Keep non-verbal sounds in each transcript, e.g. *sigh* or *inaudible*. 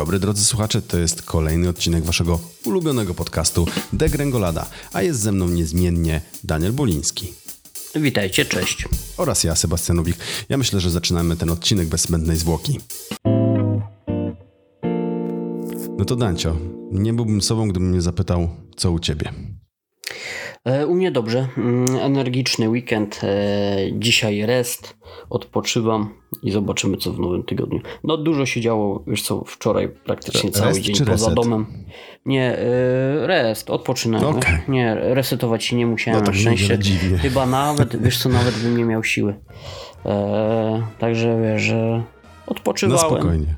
dobry drodzy słuchacze, to jest kolejny odcinek waszego ulubionego podcastu Degrengolada, a jest ze mną niezmiennie Daniel Boliński. Witajcie, cześć. Oraz ja, Sebastianowik. Ja myślę, że zaczynamy ten odcinek bez zbędnej zwłoki. No to Dancio, nie byłbym sobą, gdybym mnie zapytał, co u ciebie. E, u mnie dobrze. Mm, energiczny weekend. E, dzisiaj rest. Odpoczywam i zobaczymy, co w nowym tygodniu. No, dużo się działo, wiesz co, wczoraj praktycznie cały Rest dzień poza reset? domem. Nie, e, rest, odpoczynałem. Okej. Nie, resetować się nie musiałem No to na szczęście. Chyba nawet, wiesz co, nawet bym nie miał siły. Także wiesz, że No odpoczywałem. spokojnie.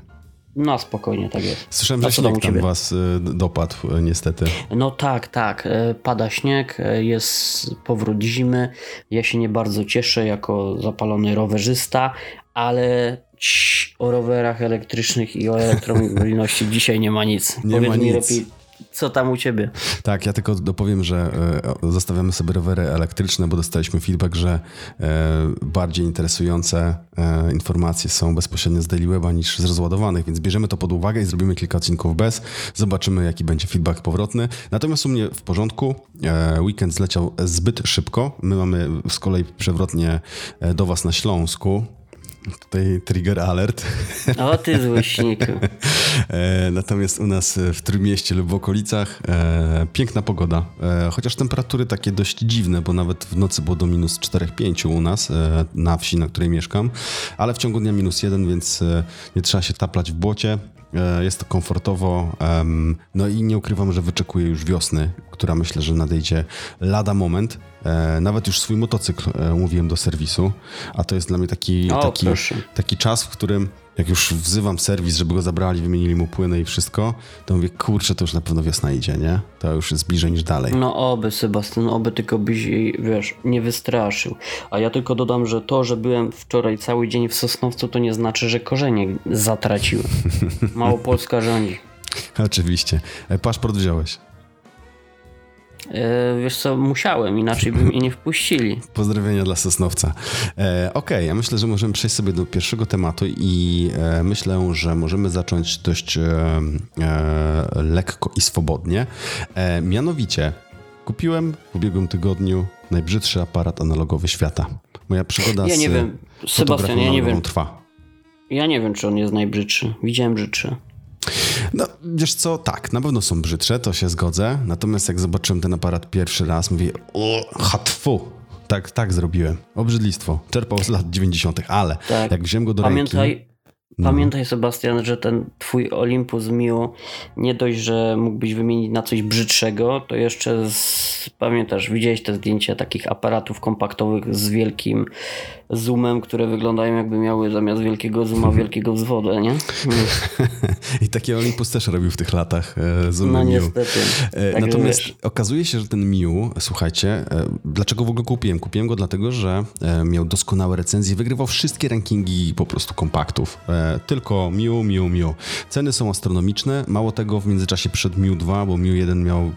Na spokojnie, tak jest. Słyszałem, że śnieg tam was y, dopadł y, niestety. No tak, tak. e, Pada śnieg, jest powrót zimy. Ja się nie bardzo cieszę jako zapalony rowerzysta, ale o rowerach elektrycznych i o *laughs* elektromobilności dzisiaj nie ma nic. Nie Powiedz ma mi nic. lepiej, co tam u ciebie? Tak, ja tylko dopowiem, że e, zostawiamy sobie rowery elektryczne, bo dostaliśmy feedback, że e, bardziej interesujące e, informacje są bezpośrednio z Daily Weba niż z rozładowanych, więc bierzemy to pod uwagę i zrobimy kilka odcinków bez. Zobaczymy, jaki będzie feedback powrotny. Natomiast u mnie w porządku. Weekend zleciał zbyt szybko. My mamy z kolei przewrotnie do was na Śląsku. Tutaj trigger alert. O ty złośniku. *laughs* E, Natomiast u nas w Trójmieście lub w okolicach e, piękna pogoda. E, chociaż temperatury takie dość dziwne, bo nawet w nocy było do minus 4-5 u nas na wsi, na której mieszkam, ale w ciągu dnia minus 1, więc nie trzeba się taplać w błocie. Jest to komfortowo. No i nie ukrywam, że wyczekuję już wiosny, która myślę, że nadejdzie lada moment. Nawet już swój motocykl mówiłem do serwisu, a to jest dla mnie taki, O, taki, proszę. taki czas, w którym jak już wzywam serwis, żeby go zabrali, wymienili mu płyny i wszystko, to mówię, kurczę, to już na pewno wiosna idzie, nie? To już jest bliżej niż dalej. No oby Sebastian, oby tylko byś jej, wiesz, nie wystraszył. A ja tylko dodam, że to, że byłem wczoraj cały dzień w Sosnowcu, to nie znaczy, że korzenie zatraciły. *laughs* Małopolska rządzi. Oczywiście. E, Paszport wziąłeś. E, wiesz co, musiałem, inaczej by mnie nie wpuścili. *laughs* Pozdrowienia dla Sosnowca. E, Okej, ja myślę, że możemy przejść sobie do pierwszego tematu i e, myślę, że możemy zacząć dość e, e, lekko i swobodnie. E, mianowicie, kupiłem w ubiegłym tygodniu najbrzydszy aparat analogowy świata. Moja przygoda Ja z nie wiem, Sebastian, ja nie wiem. trwa. Ja nie wiem, czy on jest najbrzydszy. Widziałem brzydszy. No, wiesz co, tak, na pewno są brzydsze, to się zgodzę. Natomiast jak zobaczyłem ten aparat pierwszy raz, mówię, o, hatfu. Tak, tak zrobiłem. Obrzydlistwo. Czerpał z lat 90., ale Tak. jak wziąłem go do Pamiętaj, ręki... No. pamiętaj Sebastian, że ten twój Olympus Mio nie dość, że mógłbyś wymienić na coś brzydszego, to jeszcze z, pamiętasz, widziałeś te zdjęcia takich aparatów kompaktowych z wielkim zoomem, które wyglądają jakby miały zamiast wielkiego zooma wielkiego wzwodę, nie? Mm. *laughs* I takie Olympus też robił w tych latach. E, Zoom No Miu. niestety. E, Także Natomiast wiesz. okazuje się, że ten Miu, słuchajcie, e, dlaczego w ogóle kupiłem? Kupiłem go dlatego, że miał doskonałe recenzje, wygrywał wszystkie rankingi po prostu kompaktów. Tylko Miu, Miu, Miu. Ceny są astronomiczne, mało tego w międzyczasie przed Miu 2, bo Miu 1 miał,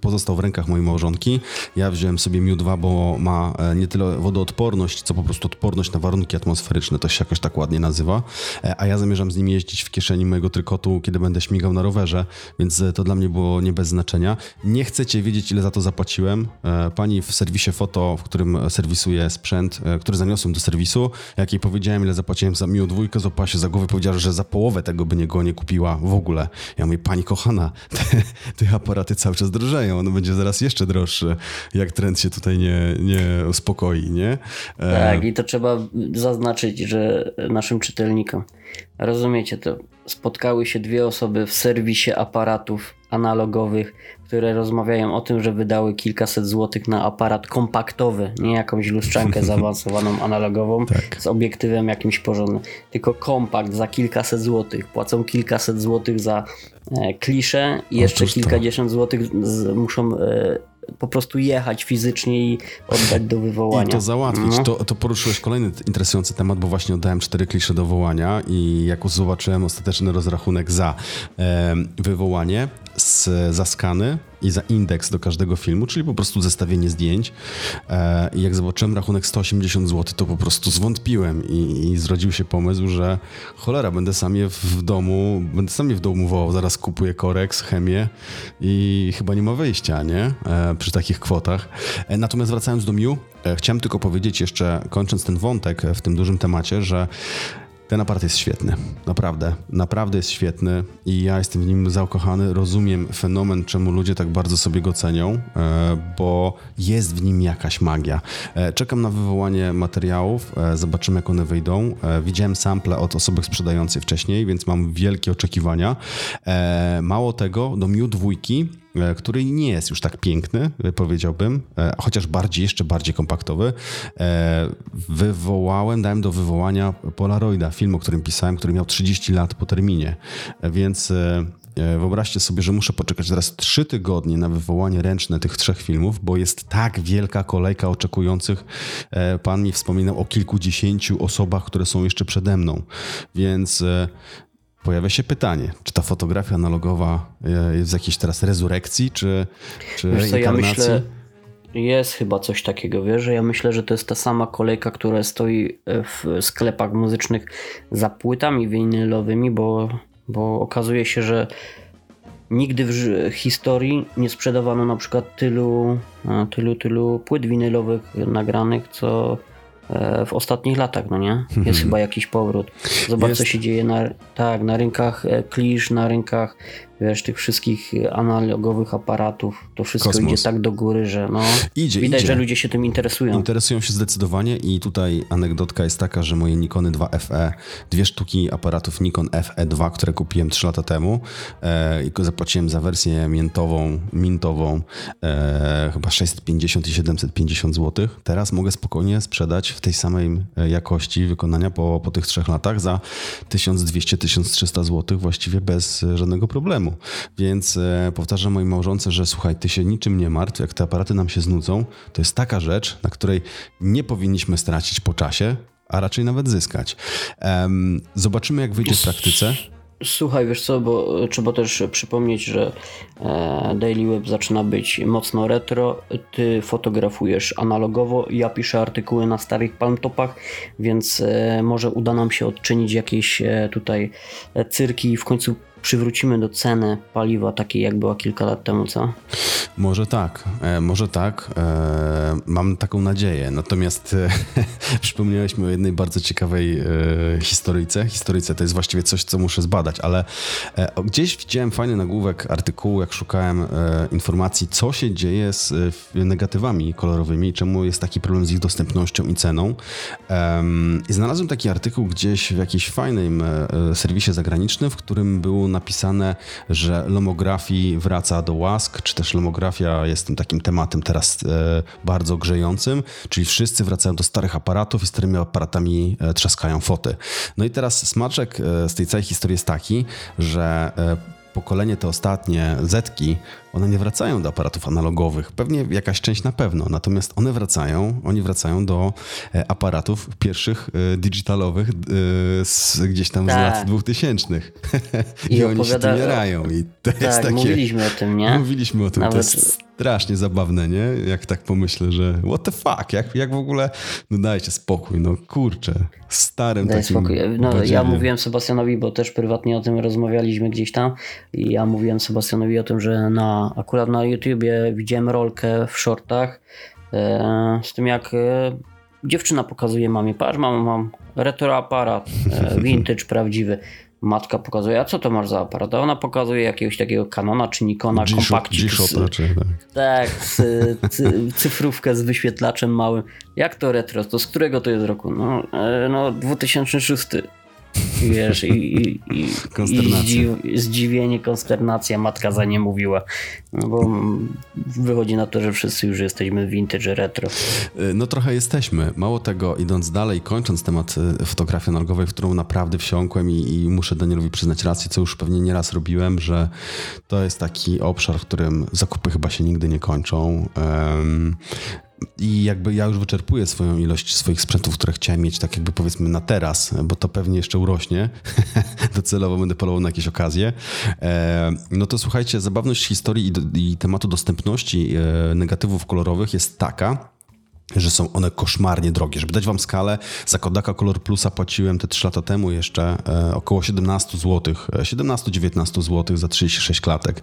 pozostał w rękach mojej małżonki. Ja wziąłem sobie Miu 2, bo ma e, nie tyle wodoodporność, co po prostu odporność na warunki atmosferyczne, to się jakoś tak ładnie nazywa. E, A ja zamierzam z nim jeździć w kieszeni mojego trykotu, kiedy będę śmigał na rowerze, więc e, to dla mnie było nie bez znaczenia. Nie chcecie wiedzieć, ile za to zapłaciłem. Pani w serwisie foto, w którym serwisuję sprzęt, który zaniosłem do serwisu, jak jej powiedziałem, ile zapłaciłem za Miu dwójkę, złapała się za głowę i powiedziała, że za połowę tego by nie go nie kupiła w ogóle. Ja mówię, pani kochana, te, te aparaty cały czas drożeją, on będzie zaraz jeszcze droższy, jak trend się tutaj nie, nie uspokoi, nie? E, Tak, i to trzeba zaznaczyć, że naszym czytelnikom, rozumiecie to, spotkały się dwie osoby w serwisie aparatów analogowych, które rozmawiają o tym, że wydały kilkaset złotych na aparat kompaktowy, nie jakąś lustrzankę *laughs* zaawansowaną analogową Tak. z obiektywem jakimś porządnym, tylko kompakt za kilkaset złotych. Płacą kilkaset złotych za e, kliszę i jeszcze Otóż to. kilkadziesiąt złotych z, muszą e, po prostu jechać fizycznie i oddać do wywołania. I to załatwić. No. To, to poruszyłeś kolejny interesujący temat, bo właśnie oddałem cztery klisze do wołania i jak zobaczyłem ostateczny rozrachunek za em, wywołanie, z, za skany i za indeks do każdego filmu, czyli po prostu zestawienie zdjęć. E, I jak zobaczyłem rachunek 180 zł, to po prostu zwątpiłem i, i zrodził się pomysł, że cholera, będę sam je w domu, będę sam je w domu wołał, zaraz kupuję koreks, chemię i chyba nie ma wyjścia, nie? E, przy takich kwotach. E, natomiast wracając do Miu, chciałem tylko powiedzieć jeszcze, kończąc ten wątek w tym dużym temacie, że ten apart jest świetny, naprawdę, naprawdę jest świetny i ja jestem w nim zakochany. Rozumiem fenomen, czemu ludzie tak bardzo sobie go cenią, e, bo jest w nim jakaś magia. E, czekam na wywołanie materiałów, e, zobaczymy jak one wyjdą. Widziałem sample od osoby sprzedającej wcześniej, więc mam wielkie oczekiwania. Mało tego, do Miu dwójki który nie jest już tak piękny, e, powiedziałbym, e, chociaż bardziej, jeszcze bardziej kompaktowy. Wywołałem, dałem do wywołania Polaroida, film, o którym pisałem, który miał 30 lat po terminie, więc Wyobraźcie sobie, że muszę poczekać teraz trzy tygodnie na wywołanie ręczne tych trzech filmów, bo jest tak wielka kolejka oczekujących. Pan mi wspominał o kilkudziesięciu osobach, które są jeszcze przede mną. Więc pojawia się pytanie, czy ta fotografia analogowa e, jest w jakiejś teraz rezurekcji, czy, czy wiesz co, ja myślę, jest chyba coś takiego, wiesz, że ja myślę, że to jest ta sama kolejka, która stoi e, w sklepach muzycznych za płytami winylowymi, bo, bo okazuje się, że nigdy w historii nie sprzedawano na przykład tylu, e, tylu, tylu płyt winylowych nagranych, co w ostatnich latach, no nie? Jest mhm. chyba jakiś powrót. Zobacz, Jest. co się dzieje na, tak, na rynkach e, klisz, na rynkach wiesz, tych wszystkich analogowych aparatów, to wszystko Kosmos. idzie tak do góry, że no, idzie, widać, idzie. że ludzie się tym interesują. Interesują się zdecydowanie i tutaj anegdotka jest taka, że moje Nikony 2 FE, dwie sztuki aparatów Nikon FE2, które kupiłem 3 lata temu e, i zapłaciłem za wersję miętową, mintową e, chyba 650 i 750 zł. Teraz mogę spokojnie sprzedać w tej samej e, jakości wykonania po, po tych trzech latach za 1200-1300 zł właściwie bez żadnego problemu. Więc e, powtarzam mojej małżonce, że słuchaj, ty się niczym nie martw, jak te aparaty nam się znudzą, to jest taka rzecz, na której nie powinniśmy stracić po czasie, a raczej nawet zyskać. Zobaczymy, jak wyjdzie w praktyce. Słuchaj, wiesz co, bo trzeba też przypomnieć, że e, Daily Web zaczyna być mocno retro. Ty fotografujesz analogowo, ja piszę artykuły na starych palmtopach, więc e, może uda nam się odczynić jakieś tutaj cyrki i w końcu przywrócimy do ceny paliwa takiej, jak była kilka lat temu, co? Może tak, e, może tak. E, mam taką nadzieję. Natomiast e, *laughs* przypomniałeś mi o jednej bardzo ciekawej historyjce. Historyjce to jest właściwie coś, co muszę zbadać, ale gdzieś widziałem fajny nagłówek artykułu, jak szukałem informacji, co się dzieje z negatywami kolorowymi, czemu jest taki problem z ich dostępnością i ceną. I znalazłem taki artykuł gdzieś w jakimś fajnym serwisie zagranicznym, w którym był napisane, że lomografii wraca do łask, czy też lomografia jest tym takim tematem teraz e, bardzo grzejącym, czyli wszyscy wracają do starych aparatów i starymi aparatami e, trzaskają foty. No i teraz smaczek e, z tej całej historii jest taki, że pokolenie te ostatnie Zetki, one nie wracają do aparatów analogowych. Pewnie jakaś część na pewno, natomiast one wracają, oni wracają do e, aparatów pierwszych e, digitalowych e, z, gdzieś tam tak. z lat 2000. *laughs* I, I oni się tym jarają. I to tak, jest takie... mówiliśmy o tym, nie? Mówiliśmy o tym. Nawet... To jest strasznie zabawne, nie? Jak tak pomyślę, że what the fuck, jak, jak w ogóle, no dajcie spokój, no kurczę, starym Daj takim spokój. No, ja mówiłem Sebastianowi, bo też prywatnie o tym rozmawialiśmy gdzieś tam i ja mówiłem Sebastianowi o tym, że na, akurat na YouTubie widziałem rolkę w shortach e, z tym jak e, dziewczyna pokazuje mamie, patrz mam, mam retro aparat, e, *laughs* vintage prawdziwy matka pokazuje, a co to masz za aparat? A ona pokazuje jakiegoś takiego Canona czy Nikona, kompakcik. Z, raczej, tak. Tak, z, *laughs* cyfrówkę z wyświetlaczem małym. Jak to retro? To z którego to jest roku? No, no 2006. Wiesz, i, i, i, i zdziwienie, konsternacja, matka za nie mówiła. No bo wychodzi na to, że wszyscy już jesteśmy vintage retro. Y, no trochę jesteśmy. Mało tego, idąc dalej, kończąc temat y, fotografii analogowej, w którą naprawdę wsiąkłem i, i muszę Danielowi przyznać rację, co już pewnie nieraz robiłem, że to jest taki obszar, w którym zakupy chyba się nigdy nie kończą. Um, I jakby ja już wyczerpuję swoją ilość swoich sprzętów, które chciałem mieć, tak jakby powiedzmy na teraz, bo to pewnie jeszcze urośnie. *laughs* Docelowo będę polował na jakieś okazje. E, no to słuchajcie, zabawność historii i, tematu dostępności e, negatywów kolorowych jest taka, że są one koszmarnie drogie. Żeby dać wam skalę, za Kodaka Color Plusa płaciłem te 3 lata temu jeszcze e, około 17 zł, 17-19 zł za 36 klatek.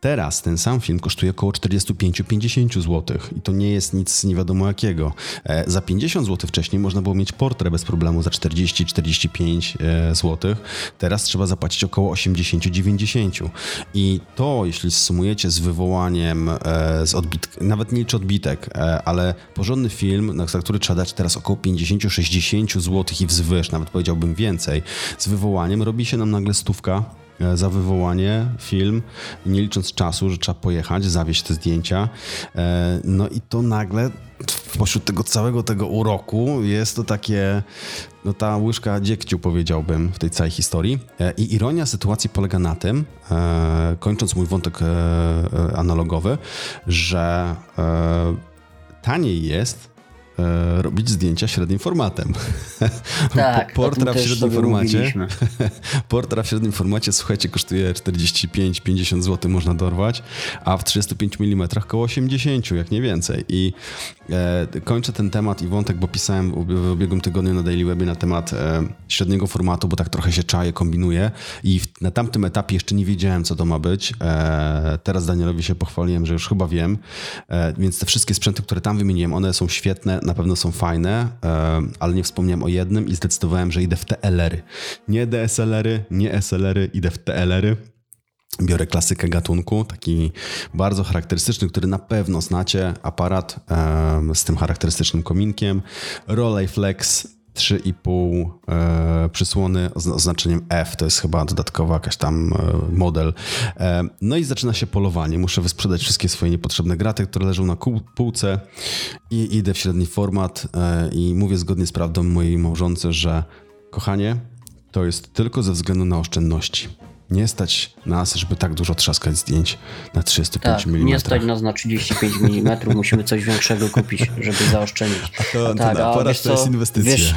Teraz ten sam film kosztuje około 45-50 zł i to nie jest nic nie wiadomo jakiego. E, za 50 zł wcześniej można było mieć portret bez problemu za 40-45 e, zł. Teraz trzeba zapłacić około 80-90. I to, jeśli sumujecie z wywołaniem, z nawet nie liczę odbitek, ale porządny film, za który trzeba dać teraz około 50-60 zł i wzwyż, nawet powiedziałbym więcej, z wywołaniem robi się nam nagle stówka e, za wywołanie, film, nie licząc czasu, że trzeba pojechać, zawieźć te zdjęcia. E, no i to nagle pośród tego całego tego uroku jest to takie, no ta łyżka dziegciu powiedziałbym w tej całej historii. E, I ironia sytuacji polega na tym, kończąc mój wątek analogowy, że taniej jest e, robić zdjęcia średnim formatem. Tak, portra w średnim formacie. *laughs* portra w średnim formacie, słuchajcie, kosztuje 45-50 zł można dorwać, a w 35 mm około 80, jak nie więcej. I e, kończę ten temat i wątek, bo pisałem w ubiegłym tygodniu na Daily Webie na temat e, średniego formatu, bo tak trochę się czaję, kombinuję i w, na tamtym etapie jeszcze nie wiedziałem, co to ma być. E, teraz Danielowi się pochwaliłem, że już chyba wiem, e, więc te wszystkie sprzęty, które tam wymieniłem, one są świetne, na pewno są fajne, e, ale nie wspomniałem o jednym i zdecydowałem, że idę w TLR-y. Nie DSLR-y, nie SLR-y, idę w TLR-y. Biorę klasykę gatunku, taki bardzo charakterystyczny, który na pewno znacie. Aparat z tym charakterystycznym kominkiem. Rolleiflex 3,5 e, przysłony z oznaczeniem F, to jest chyba dodatkowa jakaś tam e, model. E, no i zaczyna się polowanie. Muszę wysprzedać wszystkie swoje niepotrzebne graty, które leżą na półce i idę w średni format e, i mówię zgodnie z prawdą mojej małżonce, że kochanie, to jest tylko ze względu na oszczędności. Nie stać nas, żeby tak dużo trzaskać zdjęć na 35 tak, mm. Nie stać nas na 35 mm, musimy coś większego kupić, żeby zaoszczędzić. A to, a tak, a wiesz to jest inwestycja. Wiesz,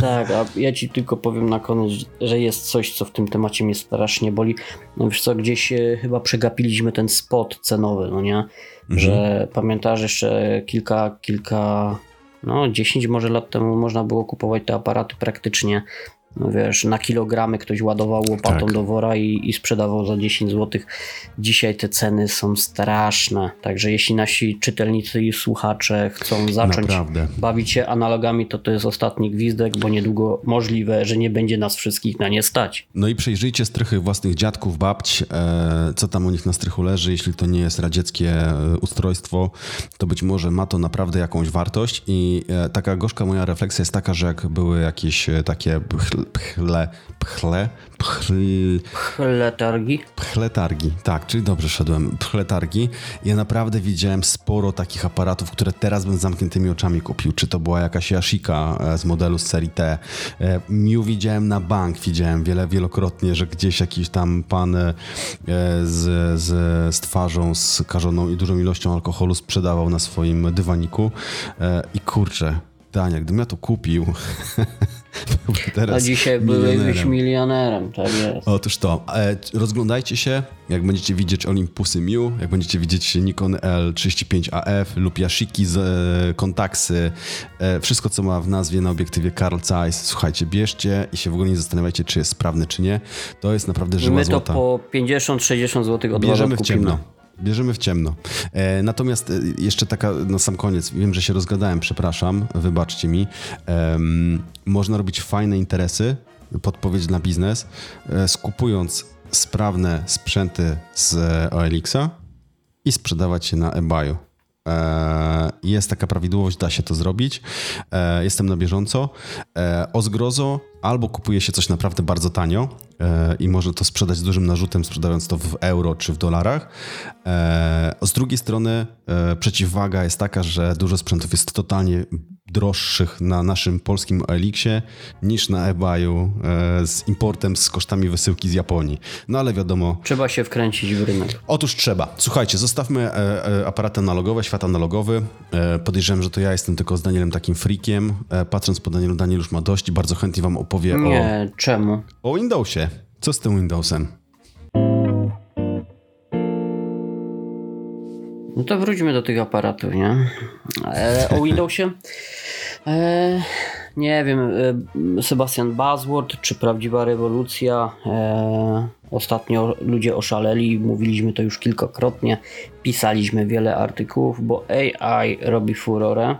tak, a ja ci tylko powiem na koniec, że jest coś, co w tym temacie mnie strasznie boli. No wiesz co, gdzieś e, chyba przegapiliśmy ten spot cenowy, no nie? Mhm. Że pamiętasz jeszcze kilka, kilka, no 10 może lat temu można było kupować te aparaty praktycznie no wiesz, na kilogramy ktoś ładował łopatą tak. do wora i, i, sprzedawał za 10 zł. Dzisiaj te ceny są straszne, także jeśli nasi czytelnicy i słuchacze chcą zacząć Naprawdę. bawić się analogami, to to jest ostatni gwizdek, bo niedługo możliwe, że nie będzie nas wszystkich na nie stać. No i przejrzyjcie strychy własnych dziadków, babć, e, co tam u nich na strychu leży, jeśli to nie jest radzieckie e, ustrojstwo, to być może ma to naprawdę jakąś wartość i e, taka gorzka moja refleksja jest taka, że jak były jakieś takie pchle, pchle, pchl... Pchletargi? Pchletargi, tak, czyli dobrze szedłem. Pchletargi. Ja naprawdę widziałem sporo takich aparatów, które teraz bym z zamkniętymi oczami kupił. Czy to była jakaś Yashica e, z modelu z serii T. E, Miu widziałem na bank, widziałem wiele, wielokrotnie, że gdzieś jakiś tam pan e, z, z, z twarzą skażoną i dużą ilością alkoholu sprzedawał na swoim dywaniku. I kurczę, Dania, gdybym ja to kupił, *laughs* teraz A dzisiaj byłeś milionerem, tak jest. Otóż to. E, rozglądajcie się, jak będziecie widzieć Olympusy Miu, jak będziecie widzieć Nikon L35AF lub Yashiki z e, kontaksy, e, wszystko co ma w nazwie na obiektywie Carl Zeiss, słuchajcie, bierzcie i się w ogóle nie zastanawiajcie, czy jest sprawny, czy nie. To jest naprawdę żyła My to po 50-60 zł od Bierzemy w ciemno. Bierzemy w ciemno. E, natomiast e, jeszcze taka na sam koniec, wiem, że się rozgadałem, przepraszam, wybaczcie mi. E, można robić fajne interesy, podpowiedź na biznes, e, skupując sprawne sprzęty z OLX-a i sprzedawać je na eBayu. E, jest taka prawidłowość, da się to zrobić. E, jestem na bieżąco. O zgrozo albo kupuje się coś naprawdę bardzo tanio i może to sprzedać z dużym narzutem, sprzedając to w euro czy w dolarach. Z drugiej strony przeciwwaga jest taka, że dużo sprzętów jest totalnie droższych na naszym polskim Elixie niż na eBayu e, z importem z kosztami wysyłki z Japonii. No ale wiadomo. Trzeba się wkręcić w rynek. Otóż trzeba. Słuchajcie, zostawmy e, e, aparaty analogowe, świat analogowy. Podejrzewam, że to ja jestem tylko z Danielem takim freakiem. Patrząc po Danielu, Daniel już ma dość i bardzo chętnie wam opowie Nie, o, czemu? o Windowsie. Co z tym Windowsem? No to wróćmy do tych aparatów, nie? E, o Windowsie? E, nie wiem, e, Sebastian Buzzword, czy prawdziwa rewolucja? E, ostatnio ludzie oszaleli, mówiliśmy to już kilkakrotnie, pisaliśmy wiele artykułów, bo AI robi furorę.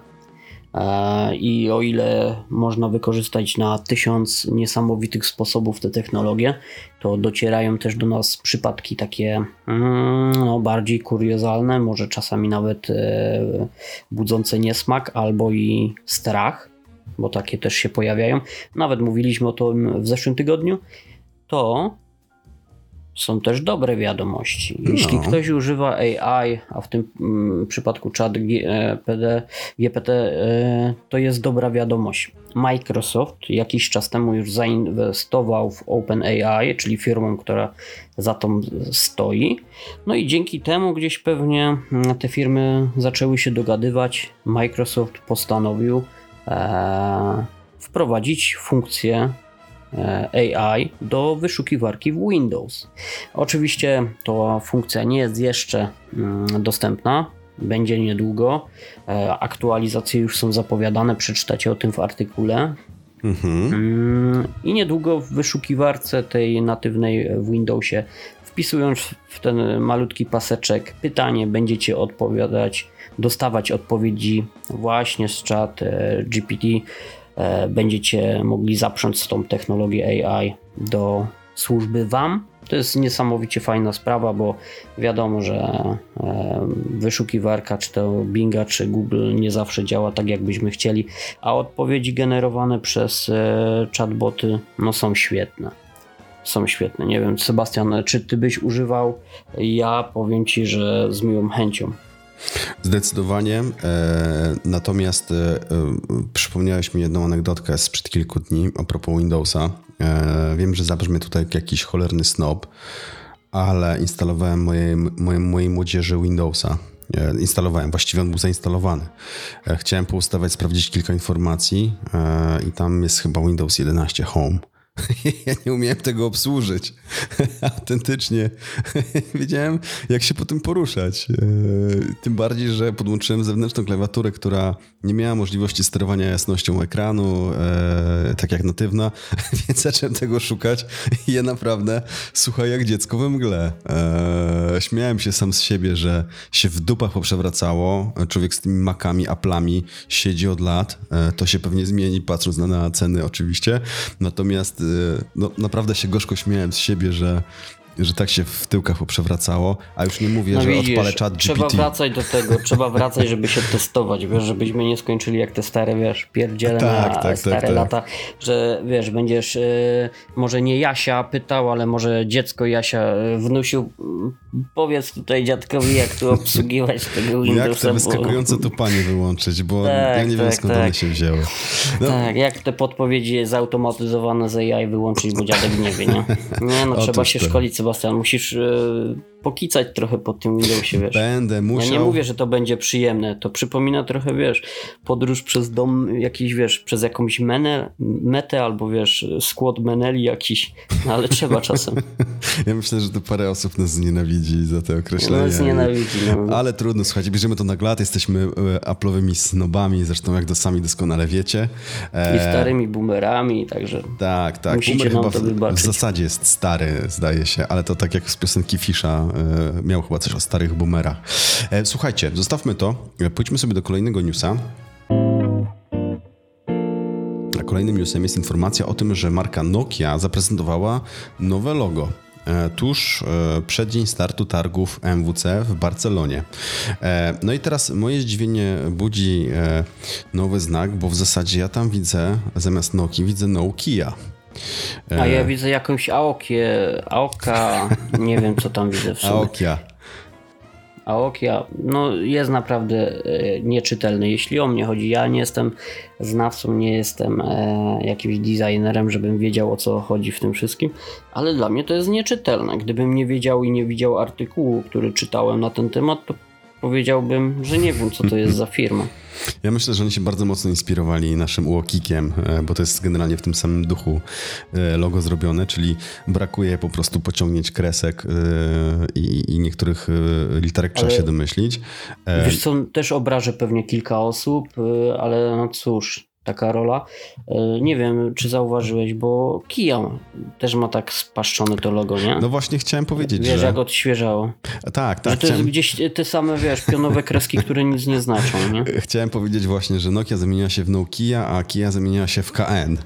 E, I o ile można wykorzystać na tysiąc niesamowitych sposobów te technologie, to docierają też do nas przypadki takie mm, no, bardziej kuriozalne, może czasami nawet e, budzące niesmak albo i strach, bo takie też się pojawiają. Nawet mówiliśmy o tym w zeszłym tygodniu. To są też dobre wiadomości. Jeśli No. ktoś używa AI, a w tym mm, przypadku chat GPT, GPT, e, to jest dobra wiadomość. Microsoft jakiś czas temu już zainwestował w OpenAI, czyli firmą, która za tą stoi. No i dzięki temu gdzieś pewnie mm, te firmy zaczęły się dogadywać. Microsoft postanowił e, wprowadzić funkcję e, AI do wyszukiwarki w Windows. Oczywiście ta funkcja nie jest jeszcze mm, dostępna, będzie niedługo. E, Aktualizacje już są zapowiadane, przeczytacie o tym w artykule. Mhm. Mm, I niedługo w wyszukiwarce tej natywnej w Windowsie, wpisując w ten malutki paseczek pytanie, będziecie odpowiadać, dostawać odpowiedzi właśnie z chat e, GPT. E, Będziecie mogli zaprząc tą technologię AI do służby Wam. To jest niesamowicie fajna sprawa, bo wiadomo, że e, wyszukiwarka, czy to Binga, czy Google nie zawsze działa tak, jakbyśmy chcieli, a odpowiedzi generowane przez e, chatboty no, są świetne. Są świetne. Nie wiem, Sebastian, czy ty byś używał? Ja powiem ci, że z miłą chęcią. Zdecydowanie. E, natomiast e, e, przypomniałeś mi jedną anegdotkę sprzed kilku dni a propos Windowsa. Wiem, że zabrzmie tutaj jak jakiś cholerny snob, ale instalowałem mojej, mojej, mojej młodzieży Windowsa. Instalowałem, właściwie on był zainstalowany. Chciałem poustawiać, sprawdzić kilka informacji i tam jest chyba Windows 11 Home. *laughs* Ja nie umiałem tego obsłużyć. *laughs* Autentycznie. *laughs* Wiedziałem, jak się po tym poruszać. Eee, Tym bardziej, że podłączyłem zewnętrzną klawiaturę, która nie miała możliwości sterowania jasnością ekranu, eee, tak jak natywna, więc zacząłem tego szukać i ja naprawdę, słuchaj, jak dziecko we mgle. Eee, Śmiałem się sam z siebie, że się w dupach poprzewracało. Człowiek z tymi makami, aplami siedzi od lat. To się pewnie zmieni, patrząc na, na ceny oczywiście. Natomiast e, no, naprawdę się gorzko śmiałem z siebie, że, że tak się w tyłkach poprzewracało, a już nie mówię, No że widzisz, odpalę czat Trzeba GPT. wracać do tego, trzeba wracać, żeby się testować, wiesz, żebyśmy nie skończyli jak te stare, wiesz, pierdziele Tak, na tak, tak, stare tak. lata, że wiesz, będziesz y, może nie Jasia pytał, ale może dziecko Jasia y, wnusił, mm, powiedz tutaj dziadkowi, jak tu obsługiwać tego Windowsa. *laughs* Jak te wyskakujące tu panie wyłączyć, bo Tak, ja nie wiem tak, skąd tak. one się wzięły. No, Tak, jak te podpowiedzi zautomatyzowane z AI wyłączyć, bo dziadek nie wie, nie? Nie, no *laughs* Otóż trzeba się to. szkolić, Sebastian, musisz y, pokicać trochę po tym Windowsie, wiesz. Będę musiał. Ja nie mówię, że to będzie przyjemne. To przypomina trochę, wiesz, podróż przez dom jakiś, wiesz, przez jakąś menę, metę albo, wiesz, skład meneli jakiś, no, ale trzeba czasem. *laughs* Ja myślę, że to parę osób nas znienawidzi za te określenia. No, znienawidzi, no. Ale trudno, słuchajcie, bierzemy to na jesteśmy e, Apple'owymi snobami, zresztą jak to sami doskonale wiecie. E, I starymi boomerami, także Tak, tak. Musicie Boomer nam chyba to w, w zasadzie jest stary, zdaje się, ale to tak jak z piosenki Fisza miał chyba coś o starych boomerach. E, słuchajcie, zostawmy to. E, Pójdźmy sobie do kolejnego newsa. A kolejnym newsem jest informacja o tym, że marka Nokia zaprezentowała nowe logo. e, Tuż e, przed dzień startu targów MWC w Barcelonie. E, No i teraz moje zdziwienie budzi e, nowy znak, bo w zasadzie ja tam widzę, zamiast Nokii, widzę Nokia. A ja widzę jakąś Aokię, Aoka, nie wiem co tam widzę w sumie. Aokia. Aokia no, jest naprawdę e, nieczytelny, jeśli o mnie chodzi. Ja nie jestem znawcą, nie jestem e, jakimś designerem, żebym wiedział o co chodzi w tym wszystkim, ale dla mnie to jest nieczytelne. Gdybym nie wiedział i nie widział artykułu, który czytałem na ten temat, to powiedziałbym, że nie wiem, co to jest za firma. Ja myślę, że oni się bardzo mocno inspirowali naszym UOKikiem, e, bo to jest generalnie w tym samym duchu e, logo zrobione, czyli brakuje po prostu pociągnięć kresek e, i, i niektórych literek trzeba ale się domyślić. Wiesz co, też obrażę pewnie kilka osób, ale no cóż, taka rola. E, nie wiem, czy zauważyłeś, bo Kia też ma tak spaszczone to logo, nie? No właśnie chciałem powiedzieć, wiesz, że... jak odświeżało. Tak, tak. Że to chciałem... jest gdzieś te same, wiesz, pionowe kreski, które nic nie znaczą, nie? *laughs* Chciałem powiedzieć właśnie, że Nokia zamieniła się w Nokia, a Kia zamieniła się w KN.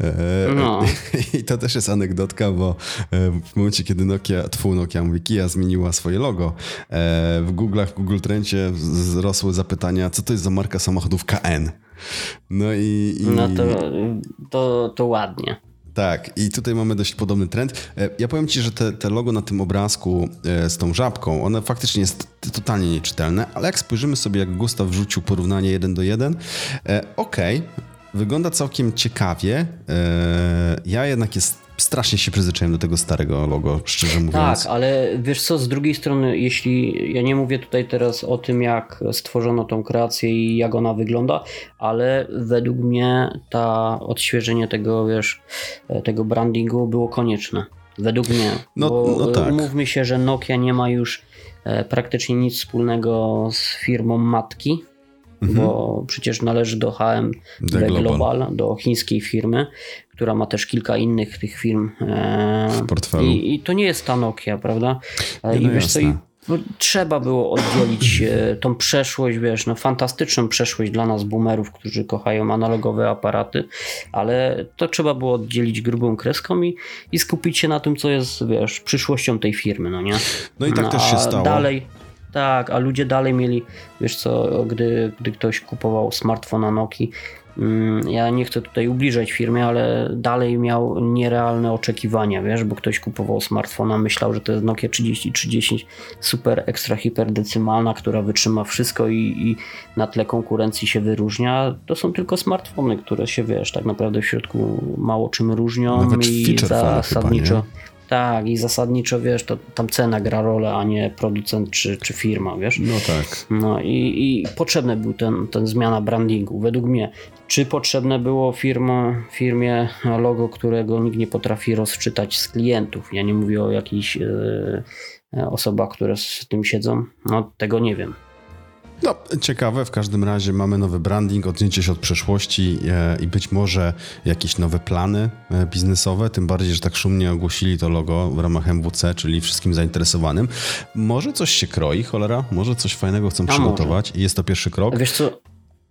E, no. *laughs* I to też jest anegdotka, bo e, w momencie, kiedy Nokia, twój Nokia, mówi Kia zmieniła swoje logo, w Google'ach, w Google Trendzie wzrosły zapytania, co to jest za marka samochodów KN. No i. i... No to, to, to ładnie. Tak, i tutaj mamy dość podobny trend. E, ja powiem ci, że te, te logo na tym obrazku e, z tą żabką, one faktycznie jest totalnie nieczytelne, ale jak spojrzymy sobie, jak Gustaw wrzucił porównanie 1 do 1, e, okej, okay, wygląda całkiem ciekawie. Ja jednak jest strasznie się przyzwyczaiłem do tego starego logo, szczerze mówiąc. Tak, ale wiesz co, z drugiej strony, jeśli ja nie mówię tutaj teraz o tym, jak stworzono tą kreację i jak ona wygląda, ale według mnie ta odświeżenie tego, wiesz, tego brandingu było konieczne. Według mnie. No, bo no tak. Mówmy się, że Nokia nie ma już e, praktycznie nic wspólnego z firmą matki, mhm. bo przecież należy do HM The Global. Global, do chińskiej firmy, która ma też kilka innych tych firm. E, w portfelu. I, I, to nie jest ta Nokia, prawda? E, I no wiesz co, i no, trzeba było oddzielić e, *clears throat* tą przeszłość, wiesz, no fantastyczną przeszłość dla nas boomerów, którzy kochają analogowe aparaty, ale to trzeba było oddzielić grubą kreską i, i skupić się na tym, co jest, wiesz, przyszłością tej firmy, no nie? No i tak no, też się stało. Dalej, tak, a ludzie dalej mieli, wiesz co, gdy, gdy ktoś kupował smartfona Nokii, mm, ja nie chcę tutaj ubliżać firmy, ale dalej miał nierealne oczekiwania, wiesz, bo ktoś kupował smartfona, myślał, że to jest Nokia 3030 super ekstra hiperdecymaalna, która wytrzyma wszystko i, i na tle konkurencji się wyróżnia. To są tylko smartfony, które się, wiesz, tak naprawdę w środku mało czym różnią Nawet i zasadniczo. Chyba, tak, i zasadniczo wiesz, to tam cena gra rolę, a nie producent czy, czy firma, wiesz. No tak. No i, i potrzebny był ten, ten zmiana brandingu, według mnie. Czy potrzebne było firma, firmie logo, którego nikt nie potrafi rozczytać z klientów? Ja nie mówię o jakichś e osobach, które z tym siedzą. No tego nie wiem. No, ciekawe, w każdym razie mamy nowy branding, odcięcie się od przeszłości e, i być może jakieś nowe plany e, biznesowe, tym bardziej, że tak szumnie ogłosili to logo w ramach MWC, czyli wszystkim zainteresowanym. Może coś się kroi, cholera? Może coś fajnego chcą A przygotować i jest to pierwszy krok? Wiesz co,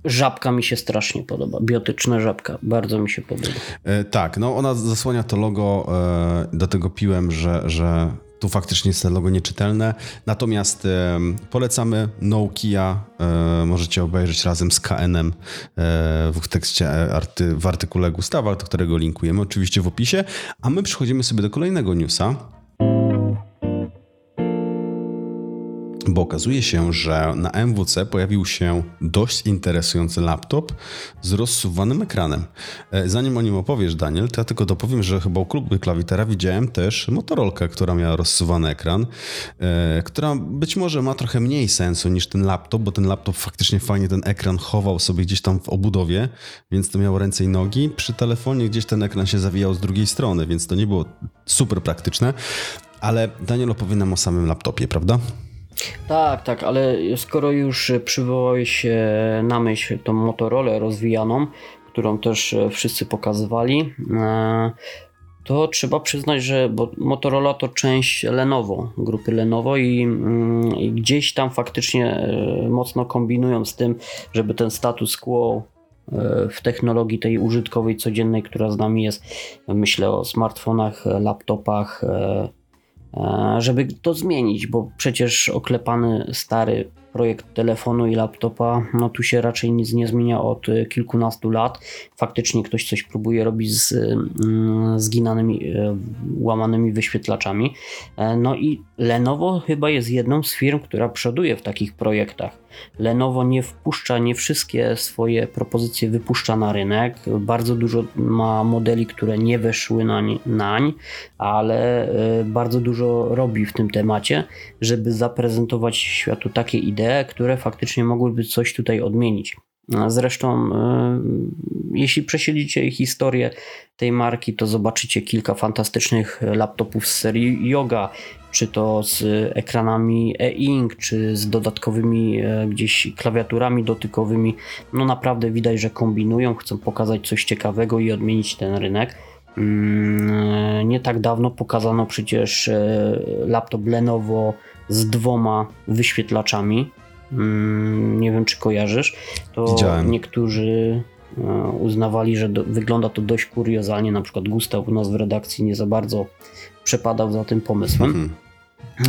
Żabka mi się strasznie podoba. Biotyczna żabka. Bardzo mi się podoba. E, tak, no ona zasłania to logo. E, do tego piłem, że, że tu faktycznie jest logo nieczytelne. Natomiast polecamy Nokia. E, możecie obejrzeć razem z KN-em e, w tekście e, w artykule Gustawa, do którego linkujemy oczywiście w opisie. A my przechodzimy sobie do kolejnego newsa. Bo okazuje się, że na MWC pojawił się dość interesujący laptop z rozsuwanym ekranem. E, zanim o nim opowiesz, Daniel, to ja tylko dopowiem, że chyba u klubu klawitera widziałem też Motorolkę, która miała rozsuwany ekran, e, która być może ma trochę mniej sensu niż ten laptop, bo ten laptop faktycznie fajnie ten ekran chował sobie gdzieś tam w obudowie, więc to miało ręce i nogi. Przy telefonie gdzieś ten ekran się zawijał z drugiej strony, więc to nie było super praktyczne. Ale Daniel opowie nam o samym laptopie, prawda? Tak, tak, ale skoro już przywołałeś na myśl tą Motorola rozwijaną, którą też wszyscy pokazywali, e, to trzeba przyznać, że Motorola to część Lenovo, grupy Lenovo i, mm, i, gdzieś tam faktycznie e, mocno kombinują z tym, żeby ten status quo e, w technologii tej użytkowej, codziennej, która z nami jest, myślę o smartfonach, laptopach, E, żeby to zmienić, bo przecież oklepany stary projekt telefonu i laptopa, no tu się raczej nic nie zmienia od kilkunastu lat. Faktycznie ktoś coś próbuje robić z mm, zginanymi, e, łamanymi wyświetlaczami. E, no i Lenovo chyba jest jedną z firm, która przoduje w takich projektach. Lenovo nie wpuszcza, nie wszystkie swoje propozycje wypuszcza na rynek. Bardzo dużo ma modeli, które nie weszły nań, nań ale e, bardzo dużo robi w tym temacie, żeby zaprezentować światu takie idee, które faktycznie mogłyby coś tutaj odmienić. Zresztą, e, jeśli przesiedzicie historię tej marki, to zobaczycie kilka fantastycznych laptopów z serii Yoga, czy to z ekranami e-ink, czy z dodatkowymi e, gdzieś klawiaturami dotykowymi. No naprawdę widać, że kombinują, chcą pokazać coś ciekawego i odmienić ten rynek. Mm, nie tak dawno pokazano przecież e, laptop Lenovo z dwoma wyświetlaczami. Mm, nie wiem, czy kojarzysz. To Widziałem. niektórzy e, uznawali, że do, wygląda to dość kuriozalnie. Na przykład Gustaw u nas w redakcji nie za bardzo przepadał za tym pomysłem. Mhm.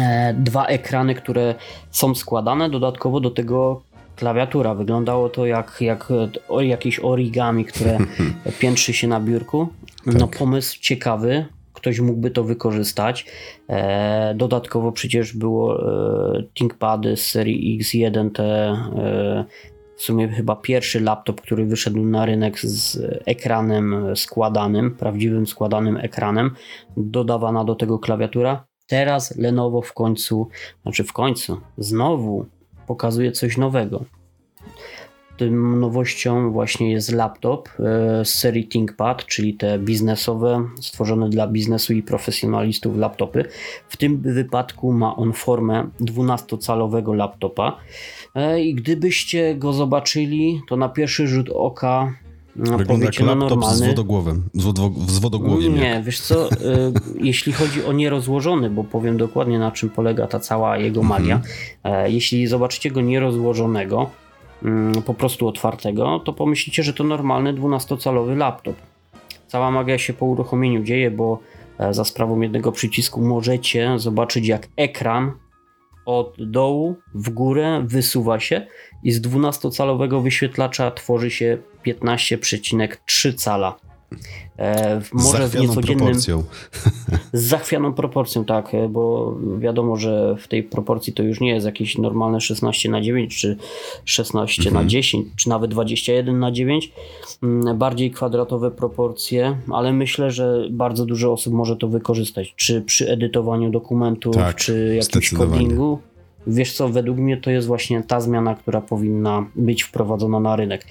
E, dwa ekrany, które są składane, dodatkowo do tego klawiatura. Wyglądało to jak, jak jakieś origami, które *laughs* piętrzy się na biurku. No tak. pomysł ciekawy, ktoś mógłby to wykorzystać. E, dodatkowo przecież było e, ThinkPady z serii X1, te w sumie chyba pierwszy laptop, który wyszedł na rynek z ekranem składanym, prawdziwym składanym ekranem. Dodawana do tego klawiatura. Teraz Lenovo w końcu, znaczy w końcu, znowu pokazuje coś nowego. Tym nowością właśnie jest laptop e, z serii ThinkPad, czyli te biznesowe, stworzone dla biznesu i profesjonalistów laptopy. W tym wypadku ma on formę 12-calowego laptopa. E, I gdybyście go zobaczyli, to na pierwszy rzut oka no, Wygląda jak laptop normalny... z wodogłowem. Z, wodo, z wodogłowiem. Nie, jak. wiesz co, y, *laughs* jeśli chodzi o nierozłożony, bo powiem dokładnie na czym polega ta cała jego magia. Mhm. jeśli zobaczycie go nierozłożonego, y, po prostu otwartego, to pomyślicie, że to normalny 12-calowy laptop. Cała magia się po uruchomieniu dzieje, bo e, za sprawą jednego przycisku możecie zobaczyć jak ekran od dołu w górę wysuwa się i z 12-calowego wyświetlacza tworzy się 15,3 cala. E, może z niecodziennym. Proporcją. Z *laughs* zachwianą proporcją, tak, e, bo wiadomo, że w tej proporcji to już nie jest jakieś normalne 16 na 9, czy 16 mhm. na 10, czy nawet 21 na 9. Mm, bardziej kwadratowe proporcje, ale myślę, że bardzo dużo osób może to wykorzystać. Czy przy edytowaniu dokumentów, tak, czy jakimś codingu. Wiesz co, według mnie to jest właśnie ta zmiana, która powinna być wprowadzona na rynek.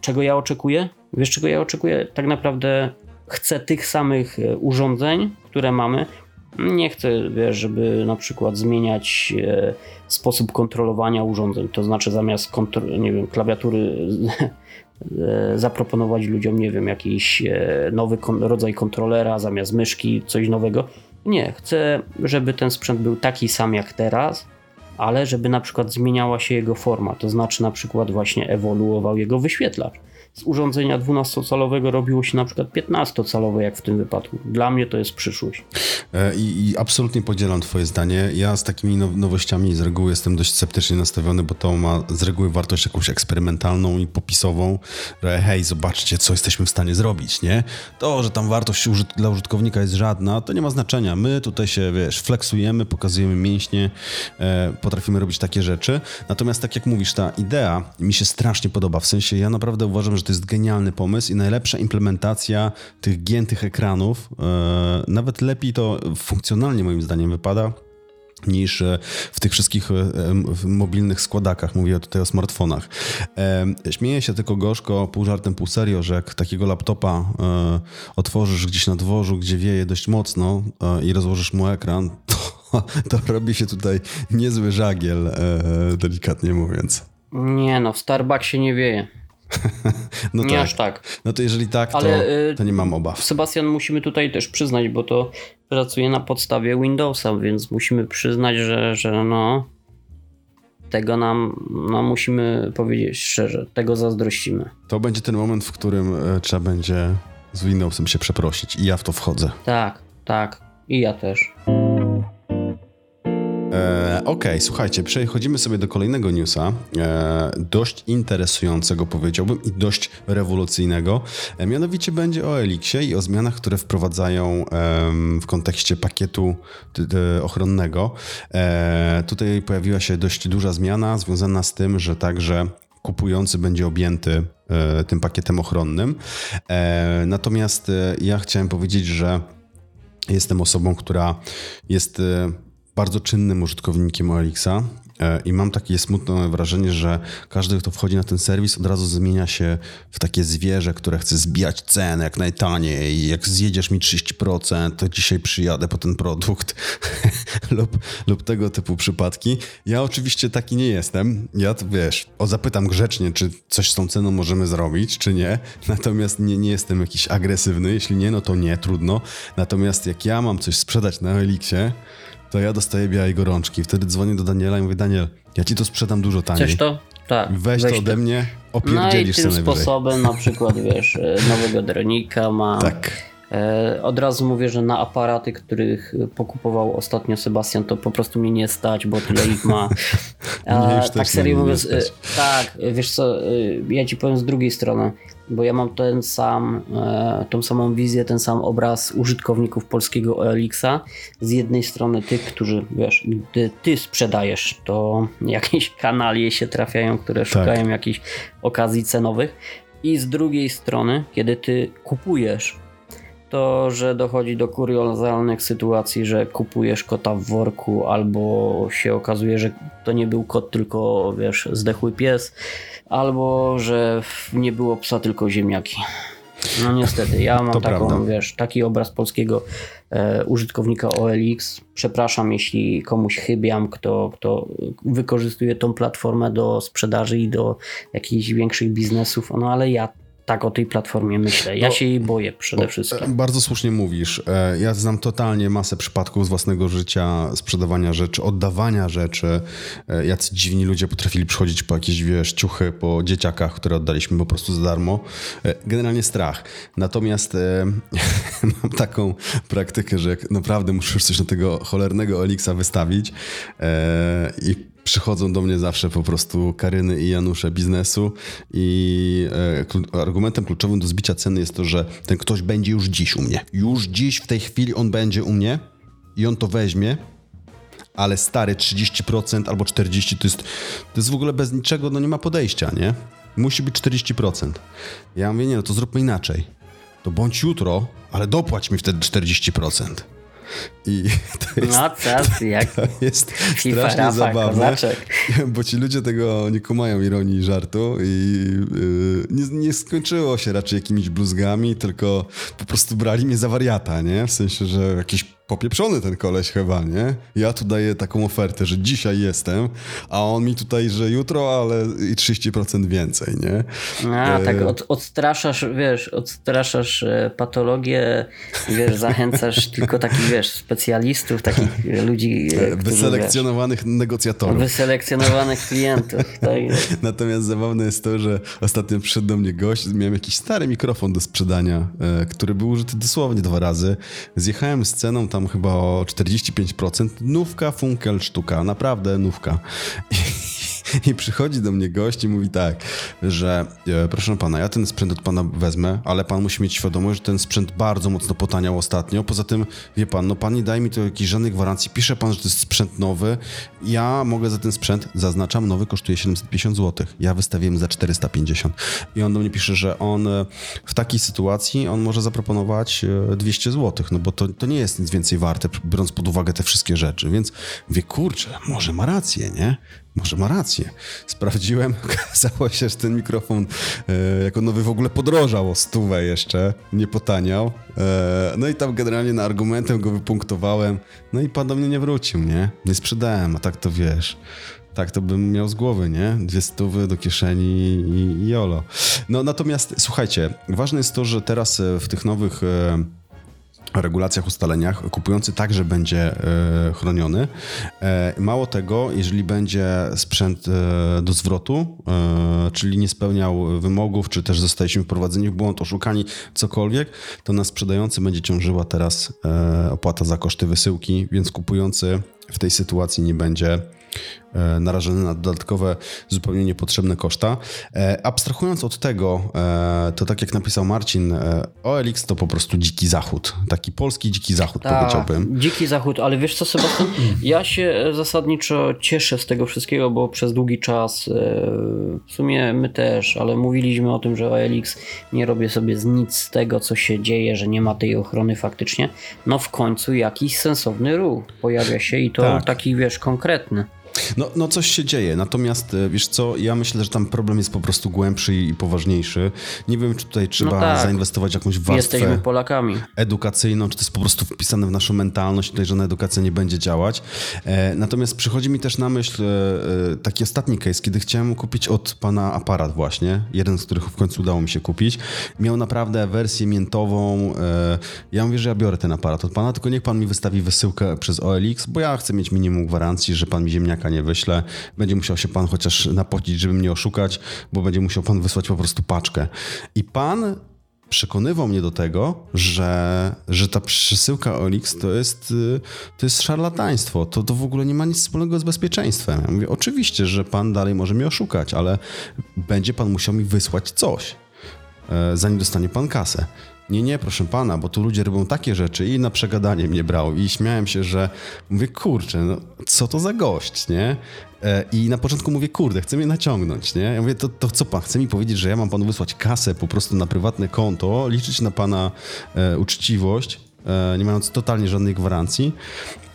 Czego ja oczekuję? Wiesz, czego ja oczekuję? Tak naprawdę chcę tych samych e, urządzeń, które mamy. Nie chcę, wiesz, żeby na przykład zmieniać e, sposób kontrolowania urządzeń. To znaczy, zamiast nie wiem, klawiatury e, zaproponować ludziom, nie wiem, jakiś nowy kon- rodzaj kontrolera zamiast myszki, coś nowego. Nie, chcę, żeby ten sprzęt był taki sam jak teraz, ale żeby na przykład zmieniała się jego forma, to znaczy na przykład właśnie ewoluował jego wyświetlacz z urządzenia 12-calowego robiło się na przykład 15-calowe, jak w tym wypadku. Dla mnie to jest przyszłość. E, I, I, absolutnie podzielam Twoje zdanie. Ja z takimi nowościami z reguły jestem dość sceptycznie nastawiony, bo to ma z reguły wartość jakąś eksperymentalną i popisową, że hej, zobaczcie, co jesteśmy w stanie zrobić, nie? To, że tam wartość dla użytkownika jest żadna, to nie ma znaczenia. My tutaj się, wiesz, flexujemy, pokazujemy mięśnie, e, potrafimy robić takie rzeczy. Natomiast tak jak mówisz, ta idea mi się strasznie podoba. W sensie ja naprawdę uważam, że to jest genialny pomysł i najlepsza implementacja tych giętych ekranów. E, nawet lepiej to funkcjonalnie moim zdaniem wypada niż e, w tych wszystkich e, mobilnych składakach. Mówię tutaj o smartfonach. Śmieję się tylko gorzko, pół żartem, pół serio, że jak takiego laptopa otworzysz gdzieś na dworzu, gdzie wieje dość mocno i rozłożysz mu ekran, to, *laughs* to robi się tutaj niezły żagiel, delikatnie mówiąc. Nie no, w Starbucksie nie wieje. *laughs* no nie tak. aż tak. No to jeżeli tak, to, Ale, y, to nie mam obaw. Sebastian, musimy tutaj też przyznać, bo to pracuje na podstawie Windowsa, więc musimy przyznać, że, że no tego nam, no musimy powiedzieć szczerze, tego zazdrościmy. To będzie ten moment, w którym e, trzeba będzie z Windowsem się przeprosić i ja w to wchodzę. Tak, tak. I ja też. E, Okej, okay, słuchajcie, przechodzimy sobie do kolejnego newsa, e, dość interesującego powiedziałbym i dość rewolucyjnego. E, mianowicie będzie o Elixie i o zmianach, które wprowadzają w kontekście pakietu ochronnego. E, tutaj pojawiła się dość duża zmiana związana z tym, że także kupujący będzie objęty e, tym pakietem ochronnym. E, natomiast ja chciałem powiedzieć, że jestem osobą, która jest bardzo czynnym użytkownikiem OLX-a E, I mam takie smutne wrażenie, że każdy, kto wchodzi na ten serwis, od razu zmienia się w takie zwierzę, które chce zbijać cenę jak najtaniej. Jak zjedziesz mi 30%, to dzisiaj przyjadę po ten produkt *laughs* lub, lub tego typu przypadki. Ja oczywiście taki nie jestem. Ja wiesz, o zapytam grzecznie, czy coś z tą ceną możemy zrobić, czy nie. Natomiast nie, nie jestem jakiś agresywny. Jeśli nie, no to nie, trudno. Natomiast jak ja mam coś sprzedać na Elixie, to ja dostaję białej gorączki. Wtedy dzwonię do Daniela i mówię, Daniel, ja ci to sprzedam dużo taniej. Chcesz to? Tak. Weź, weź to ode to. mnie, opierdzielisz No i tym sposobem na przykład, wiesz, e, nowego dronika ma... Tak. E, od razu mówię, że na aparaty, których pokupował ostatnio Sebastian, to po prostu mnie nie stać, bo tyle ich ma. *laughs* A, tak serio mówiąc, e, tak, wiesz co, ja ci powiem z drugiej strony bo ja mam ten sam, e, tą samą wizję, ten sam obraz użytkowników polskiego OLX-a. Z jednej strony tych, którzy, wiesz, gdy ty sprzedajesz, to *laughs* jakieś kanalie się trafiają, które tak. szukają jakichś okazji cenowych. I z drugiej strony, kiedy ty kupujesz, to, że dochodzi do kuriozalnych sytuacji, że kupujesz kota w worku, albo się okazuje, że to nie był kot, tylko wiesz, zdechły pies albo że nie było psa, tylko ziemniaki. No niestety, ja mam taką, wiesz, taki obraz polskiego e, użytkownika OLX. Przepraszam, jeśli komuś chybiam, kto, kto wykorzystuje tą platformę do sprzedaży i do jakichś większych biznesów, no ale ja tak o tej platformie myślę. Ja no, się jej boję przede wszystkim. Bardzo słusznie mówisz. E, ja znam totalnie masę przypadków z własnego życia, sprzedawania rzeczy, oddawania rzeczy. E, jacy dziwni ludzie potrafili przychodzić po jakieś, wiesz, ciuchy, po dzieciakach, które oddaliśmy po prostu za darmo. E, generalnie strach. Natomiast *laughs* mam taką praktykę, że jak naprawdę musisz coś na tego cholernego Elixa wystawić i przychodzą do mnie zawsze po prostu Karyny i Janusze biznesu i e, argumentem kluczowym do zbicia ceny jest to, że ten ktoś będzie już dziś u mnie. Już dziś w tej chwili on będzie u mnie i on to weźmie, ale stary 30% albo 40% to jest, to jest w ogóle bez niczego, no nie ma podejścia, nie? Musi być 40%. Ja mówię, nie, no to zróbmy inaczej. To bądź jutro, ale dopłać mi wtedy 40%. I *laughs* to jest, no, czas, jak to jest FIFA, strasznie Rafa, zabawne, kozaczek. *laughs* bo ci ludzie tego nie kumają ironii i żartu i yy, nie, nie, skończyło się raczej jakimiś bluzgami, tylko po prostu brali mnie za wariata, nie? W sensie, że jakiś popieprzony ten koleś chyba, nie? Ja tu daję taką ofertę, że dzisiaj jestem, a on mi tutaj, że jutro, ale i 30% więcej, nie? A, e... tak od, odstraszasz, wiesz, odstraszasz e, patologię, wiesz, *laughs* zachęcasz tylko takich, wiesz, specjalistów, takich ludzi... E, Wyselekcjonowanych wiesz, negocjatorów. Wyselekcjonowanych klientów, *laughs* tak Natomiast zabawne jest to, że ostatnio przyszedł do mnie gość, miałem jakiś stary mikrofon do sprzedania, e, który był użyty dosłownie dwa razy. Zjechałem z ceną tam tam chyba o 45%. Nówka, funkel, sztuka. Naprawdę nówka. I *laughs* I przychodzi do mnie gość i mówi tak, że e, proszę pana, ja ten sprzęt od pana wezmę, ale pan musi mieć świadomość, że ten sprzęt bardzo mocno potaniał ostatnio. Poza tym, wie pan, no pan nie daje mi to jakiejś żadnej gwarancji. Pisze pan, że to jest sprzęt nowy. Ja mogę za ten sprzęt, zaznaczam, nowy kosztuje 750 zł. Ja wystawiłem za 450. I on do mnie pisze, że on e, w takiej sytuacji on może zaproponować 200 e, zł, no bo to, to nie jest nic więcej warte, biorąc pod uwagę te wszystkie rzeczy. Więc wie, kurczę, może ma rację, nie? Może ma rację. Sprawdziłem, *laughs* okazało się, że ten mikrofon e, jako nowy w ogóle podrożał o stówę jeszcze, nie potaniał. E, no i tam generalnie na argumentem go wypunktowałem, no i pan do mnie nie wrócił, nie? Nie sprzedałem, a tak to wiesz. Tak, to bym miał z głowy, nie? Dwie stówy do kieszeni i, jolo. No natomiast słuchajcie, ważne jest to, że teraz e, w tych nowych e, regulacjach, ustaleniach, kupujący także będzie e, chroniony. E, mało tego, jeżeli będzie sprzęt e, do zwrotu, czyli nie spełniał wymogów, czy też zostaliśmy wprowadzeni w błąd, oszukani, cokolwiek, to na sprzedający będzie ciążyła teraz opłata za koszty wysyłki, więc kupujący w tej sytuacji nie będzie narażony na dodatkowe, zupełnie niepotrzebne koszta. E, abstrahując od tego, e, to tak jak napisał Marcin, OLX to po prostu dziki zachód. Taki polski dziki zachód Ta, powiedziałbym. Dziki zachód, ale wiesz co Sebastian, *clears throat* ja się zasadniczo cieszę z tego wszystkiego, bo przez długi czas w sumie my też, ale mówiliśmy o tym, że OLX nie robię sobie nic z tego, co się dzieje, że nie ma tej ochrony faktycznie. No w końcu jakiś sensowny ruch pojawia się i to tak. taki wiesz konkretny. No, no coś się dzieje, natomiast e, wiesz co, ja myślę, że tam problem jest po prostu głębszy i poważniejszy. Nie wiem, czy tutaj trzeba no tak. zainwestować jakąś warstwę Jesteśmy Polakami. edukacyjną, czy to jest po prostu wpisane w naszą mentalność, tutaj żadna edukacja nie będzie działać. E, natomiast przychodzi mi też na myśl e, taki ostatni case, kiedy chciałem kupić od pana aparat właśnie, jeden z których w końcu udało mi się kupić. Miał naprawdę wersję miętową. Ja mówię, że ja biorę ten aparat od pana, tylko niech pan mi wystawi wysyłkę przez OLX, bo ja chcę mieć minimum gwarancji, że pan mi ziemniaka nie wyśle. Będzie musiał się pan chociaż napocić, żeby mnie oszukać, bo będzie musiał pan wysłać po prostu paczkę. I pan przekonywał mnie do tego, że, że ta przesyłka OLX to jest, to jest szarlataństwo. To, to w ogóle nie ma nic wspólnego z bezpieczeństwem. Ja mówię, oczywiście, że pan dalej może mnie oszukać, ale będzie pan musiał mi wysłać coś, e, zanim dostanie pan kasę. Nie, nie, proszę pana, bo tu ludzie robią takie rzeczy i na przegadanie mnie brał i śmiałem się, że mówię, kurczę, no, co to za gość, nie? E, I na początku mówię, kurde, chce mnie naciągnąć, nie? Ja mówię, to, to co pan, chce mi powiedzieć, że ja mam panu wysłać kasę po prostu na prywatne konto, liczyć na pana e, uczciwość, e, nie mając totalnie żadnej gwarancji.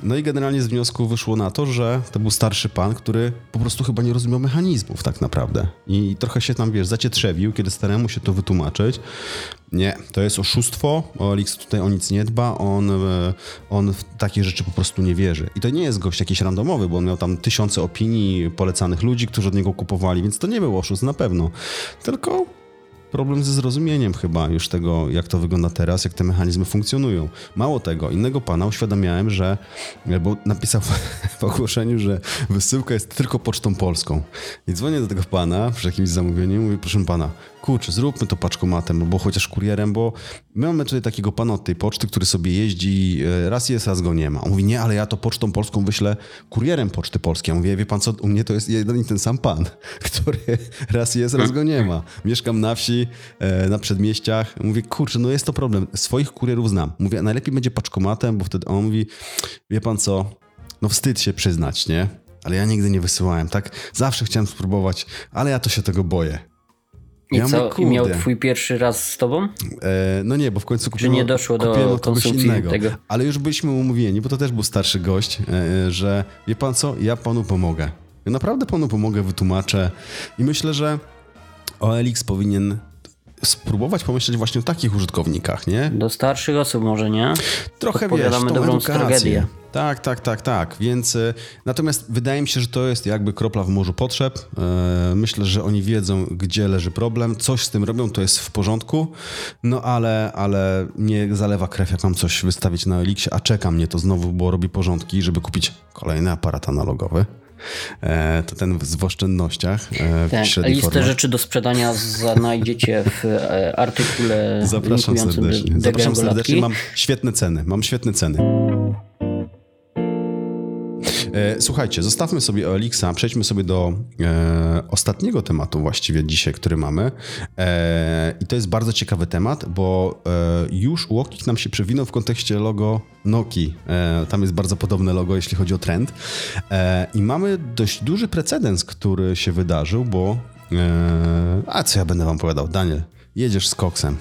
No i generalnie z wniosku wyszło na to, że to był starszy pan, który po prostu chyba nie rozumiał mechanizmów tak naprawdę. I trochę się tam, wiesz, zacietrzewił, kiedy starałem mu się to wytłumaczyć. Nie, to jest oszustwo. OLX tutaj o nic nie dba. On, e, on w takie rzeczy po prostu nie wierzy. I to nie jest gość jakiś randomowy, bo on miał tam tysiące opinii polecanych ludzi, którzy od niego kupowali, więc to nie był oszust na pewno. Tylko problem ze zrozumieniem chyba już tego, jak to wygląda teraz, jak te mechanizmy funkcjonują. Mało tego, innego pana uświadamiałem, że, bo napisał *laughs* w ogłoszeniu, że wysyłka jest tylko pocztą polską. I dzwonię do tego pana przy jakimś zamówieniu i mówię, proszę pana, kurczę, zróbmy to paczkomatem albo chociaż kurierem, bo my mamy tutaj takiego pana od tej poczty, który sobie jeździ, e, raz jest, raz go nie ma. On mówi, nie, ale ja to pocztą polską wyślę kurierem poczty polskiej. Ja mówię, wie pan co, u mnie to jest jeden i ten sam pan, *laughs* który raz jest, raz go nie ma. Mieszkam na wsi, e, na przedmieściach. Mówię, kurczę, no jest to problem. Swoich kurierów znam. Mówię, najlepiej będzie paczkomatem, bo wtedy on mówi, wie pan co, no wstyd się przyznać, nie? Ale ja nigdy nie wysyłałem, tak? Zawsze chciałem spróbować, ale ja to się tego boję. I ja co, mówię, miał twój pierwszy raz z tobą? E, no nie, bo w końcu kupiłem, Czy nie doszło do konsumpcji innego. tego? Ale już byliśmy umówieni, bo to też był starszy gość, e, e, że wie pan co, ja panu pomogę. Ja naprawdę panu pomogę, wytłumaczę i myślę, że OLX powinien spróbować pomyśleć właśnie o takich użytkownikach, nie? Do starszych osób może, nie? Trochę wiesz, dobrą edukację. Tak, tak, tak, tak. Więc y, natomiast wydaje mi się, że to jest jakby kropla w morzu potrzeb. Y, myślę, że oni wiedzą, gdzie leży problem, coś z tym robią, to jest w porządku, no ale, ale nie zalewa krew, jak mam coś wystawić na Elixie, a czeka mnie to znowu, bo robi porządki, żeby kupić kolejny aparat analogowy. E, to ten w oszczędnościach. E, tak, listę formach. rzeczy do sprzedania znajdziecie w e, artykule Zapraszam serdecznie. Zapraszam serdecznie. Mam świetne ceny. Mam świetne ceny. E, słuchajcie, zostawmy sobie OLX, przejdźmy sobie do e, ostatniego tematu właściwie dzisiaj, który mamy. E, I to jest bardzo ciekawy temat, bo e, już Łokik nam się przewinął w kontekście logo Noki. E, tam jest bardzo podobne logo, jeśli chodzi o trend. E, I mamy dość duży precedens, który się wydarzył, bo... a co ja będę wam opowiadał? Daniel, jedziesz z koksem.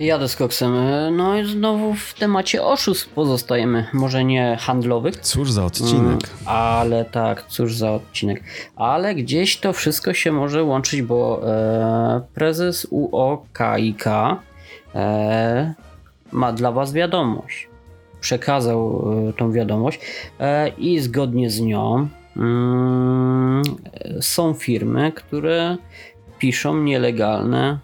Jadę z koksem. No i znowu w temacie oszustw pozostajemy. Może nie handlowych. Cóż za odcinek. Mm, ale tak, cóż za odcinek. Ale gdzieś to wszystko się może łączyć, bo e, prezes UOKiK e, ma dla Was wiadomość. Przekazał e, tą wiadomość e, i zgodnie z nią mm, są firmy, które piszą nielegalne,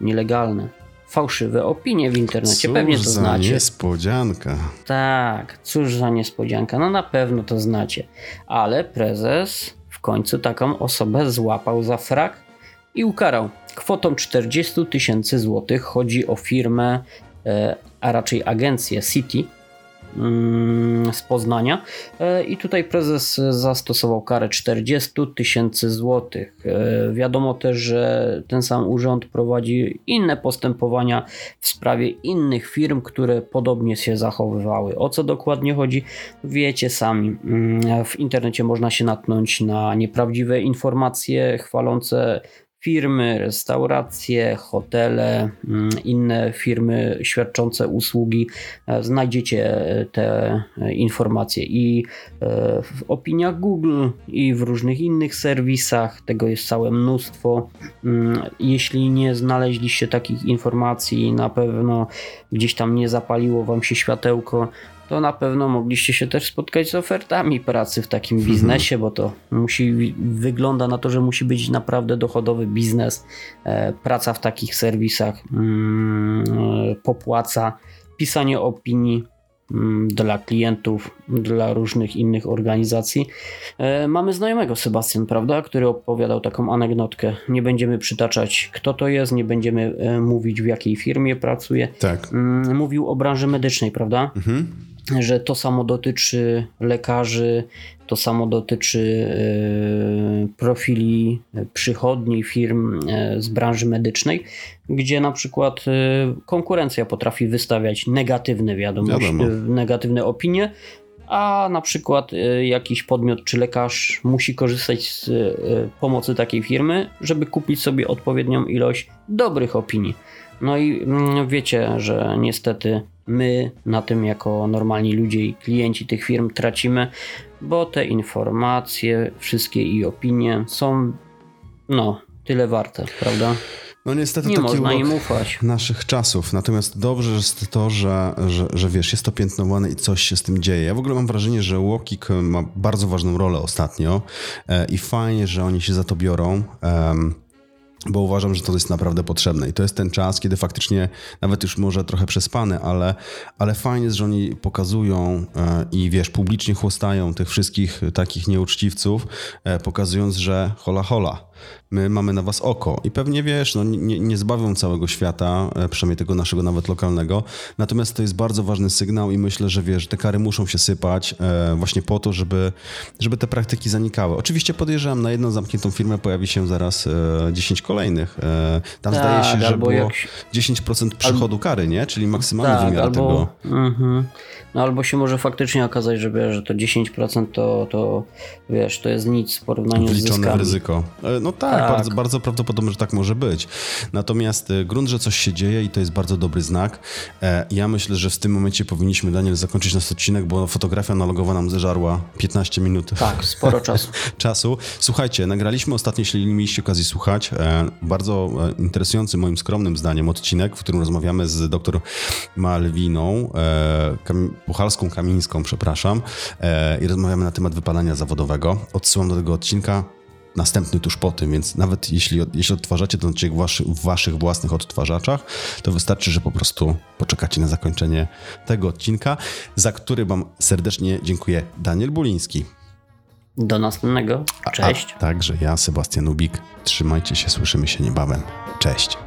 nielegalne fałszywe opinie w internecie. Cóż Pewnie to za znacie. niespodzianka. Tak, cóż za niespodzianka. No na pewno to znacie. Ale prezes w końcu taką osobę złapał za frak i ukarał kwotą 40 tysięcy złotych. Chodzi o firmę, e, a raczej agencję City z Poznania. E, I tutaj prezes zastosował karę 40 tysięcy złotych. E, Wiadomo też, że ten sam urząd prowadzi inne postępowania w sprawie innych firm, które podobnie się zachowywały. O co dokładnie chodzi? Wiecie sami. Mm, W internecie można się natknąć na nieprawdziwe informacje chwalące firmy, restauracje, hotele, mm, inne firmy świadczące usługi. E, Znajdziecie e, te e, informacje i w opiniach Google, i w różnych innych serwisach. Tego jest całe mnóstwo. Mm, Jeśli nie znaleźliście takich informacji, na pewno gdzieś tam nie zapaliło wam się światełko, to na pewno mogliście się też spotkać z ofertami pracy w takim biznesie, bo to musi wygląda na to, że musi być naprawdę dochodowy biznes. E, praca w takich serwisach mm, e, popłaca pisanie opinii mm, dla klientów, dla różnych innych organizacji. E, Mamy znajomego Sebastian, prawda, który opowiadał taką anegdotkę. Nie będziemy przytaczać, kto to jest, nie będziemy mówić, w jakiej firmie pracuje. Tak. Mm, Mówił o branży medycznej, prawda? Mhm. Że to samo dotyczy lekarzy, to samo dotyczy e, profili e, przychodni firm e, z branży medycznej, gdzie na przykład konkurencja potrafi wystawiać negatywne wiadomości, Wiadomo. negatywne opinie, a na przykład jakiś podmiot czy lekarz musi korzystać z pomocy takiej firmy, żeby kupić sobie odpowiednią ilość dobrych opinii. No i mm, wiecie, że niestety my na tym jako normalni ludzie i klienci tych firm tracimy, bo te informacje, wszystkie i opinie są no tyle warte, prawda? No niestety Nie taki można urok im ufać. naszych czasów. Natomiast dobrze jest to, że, że, że wiesz, jest to piętnowane i coś się z tym dzieje. Ja w ogóle mam wrażenie, że Łokik ma bardzo ważną rolę ostatnio e, i fajnie, że oni się za to biorą. em, bo uważam, że to jest naprawdę potrzebne. I to jest ten czas, kiedy faktycznie, nawet już może trochę przespany, ale, ale fajnie jest, że oni pokazują e, i wiesz, publicznie chłostają tych wszystkich takich nieuczciwców, e, pokazując, że hola hola, my mamy na was oko. I pewnie wiesz, no, nie, nie zbawią całego świata, e, przynajmniej tego naszego nawet lokalnego. Natomiast to jest bardzo ważny sygnał i myślę, że wiesz, te kary muszą się sypać właśnie po to, żeby, żeby te praktyki zanikały. Oczywiście podejrzewam, na jedną zamkniętą firmę pojawi się zaraz e, 10 kolejnych. E, tam Tak, zdaje się, że było jak- 10% przychodu kary, nie? Czyli maksymalny Tak, wymiar tego. albo, mhm. no, albo się może faktycznie okazać, że, wiesz, że to 10% to, to wiesz, to jest nic w porównaniu z Wliczone w zyskami. ryzyko. E, No tak, Tak. Bardzo, bardzo prawdopodobne, że tak może być. Natomiast e, grunt, że coś się dzieje i to jest bardzo dobry znak. Ja myślę, że w tym momencie powinniśmy, Daniel, zakończyć nasz odcinek, bo fotografia analogowa nam zeżarła 15 minut Tak, sporo *laughs* czasu. czasu. Słuchajcie, nagraliśmy ostatnio, jeśli nie mieliście okazji słuchać, bardzo e, interesujący moim skromnym zdaniem odcinek, w którym rozmawiamy z dr Malwiną e, Kam Puchalską Kamińską, przepraszam, e, i rozmawiamy na temat wypalania zawodowego. Odsyłam do tego odcinka. Następny tuż po tym, więc nawet jeśli, jeśli odtwarzacie ten odcinek w, waszy, w waszych własnych odtwarzaczach, to wystarczy, że po prostu poczekacie na zakończenie tego odcinka, za który Wam serdecznie dziękuję. Daniel Buliński. Do następnego. Cześć. A także ja, Sebastian Ubik. Trzymajcie się, słyszymy się niebawem. Cześć.